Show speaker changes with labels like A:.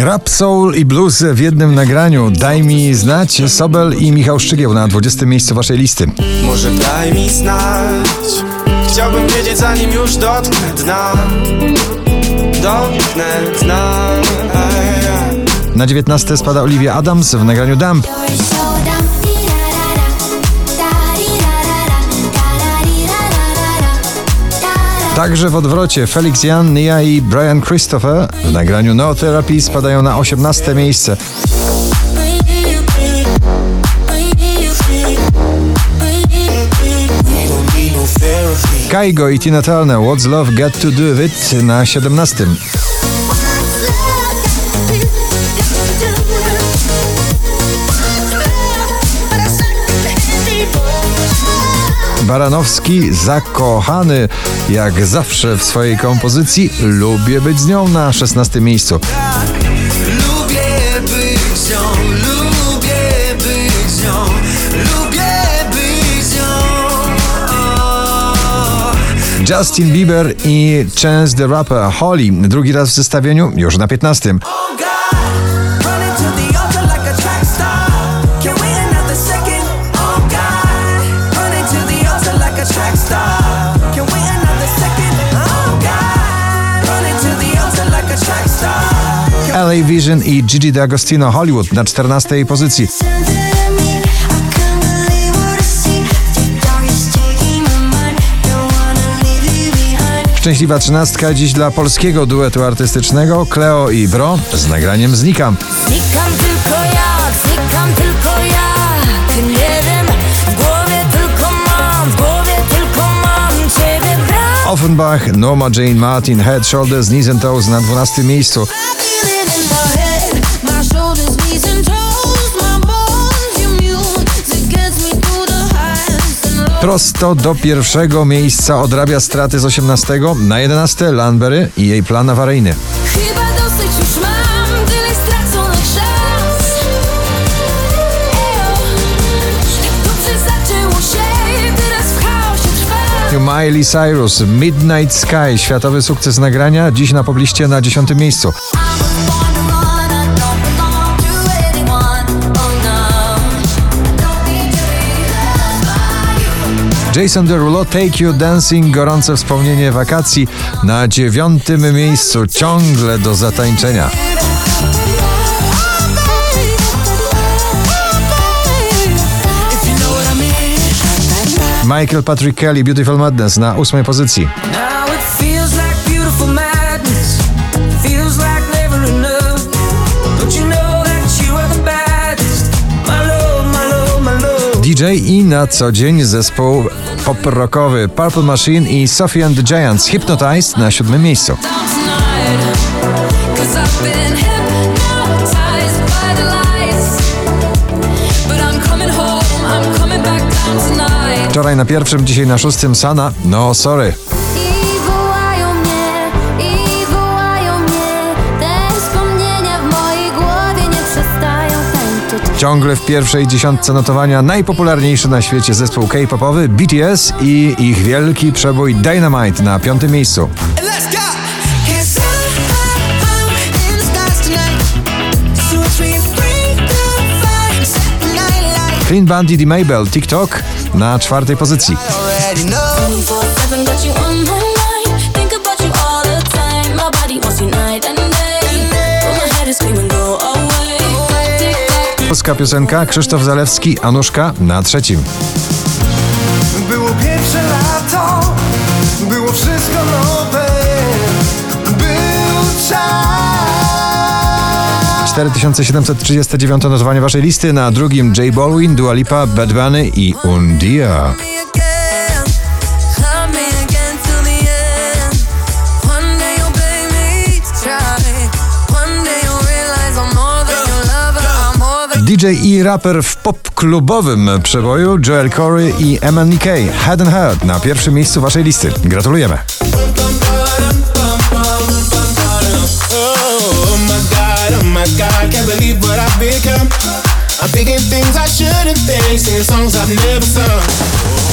A: Rap, soul i blues w jednym nagraniu. Daj mi znać Sobel i Michał Szczygieł na 20 miejscu waszej listy.
B: Może daj mi znać Chciałbym wiedzieć zanim już dotknę dna Dotknę dna.
A: Na 19 spada Olivia Adams w nagraniu Dump. Także w odwrocie Felix Jan, Nia i Brian Christopher w nagraniu No Therapy spadają na 18 miejsce. Kaigo i Tina Turner What's Love Got To Do With It na 17. Baranowski zakochany jak zawsze w swojej kompozycji Lubię być z nią na 16 miejscu.
B: Lubię być z nią Lubię być z nią Lubię być z nią
A: Justin Bieber i Chance the Rapper Holly drugi raz w zestawieniu już na 15.
B: star.
A: LA Vision i Gigi D'Agostino Hollywood na 14 pozycji. Szczęśliwa trzynastka dziś dla polskiego duetu artystycznego Cleo i Bro z nagraniem Znikam.
C: Znikam tylko jak, znikam tylko jak Nie wiem, w głowie tylko mam, w głowie tylko mam Ciebie brak
A: Offenbach, Norma Jane Martin, Head, Shoulders, Knees and Toes na 12 miejscu. Prosto do pierwszego miejsca odrabia straty z 18. Na 11 Lanbery i jej plan awaryjny.
C: Chyba dosyć już mam, tyle straconych szans Ejo, tak dobrze zaczęło się, teraz w chaosie trwa
A: Miley Cyrus, Midnight Sky, światowy sukces nagrania, dziś na pobliście na 10 miejscu. Jason Derulo, Take You Dancing, gorące wspomnienie wakacji na dziewiątym miejscu, ciągle do zatańczenia. Michael Patrick Kelly, Beautiful Madness na ósmej pozycji. DJ i na co dzień zespół pop-rockowy Purple Machine i Sophie and the Giants Hypnotized na siódmym miejscu. Wczoraj na pierwszym, dzisiaj na szóstym Sana, no sorry. Ciągle w pierwszej dziesiątce notowania najpopularniejszy na świecie zespół K-popowy BTS i ich wielki przebój Dynamite na piątym miejscu. Clean Bandit i Mabel TikTok na czwartej pozycji. Polska piosenka Krzysztof Zalewski, Anuszka na trzecim.
D: Było pierwsze lato, było wszystko nowe, był czas.
A: 4739 notowanie waszej listy na drugim J Balwin, Dua Lipa, Bad Bunny i Undia. DJ i raper w pop-klubowym przeboju Joel Corey i MNK Head and Heart na pierwszym miejscu waszej listy. Gratulujemy.
E: Oh oh. I'm thinking things I shouldn't think, singing songs I've never sung.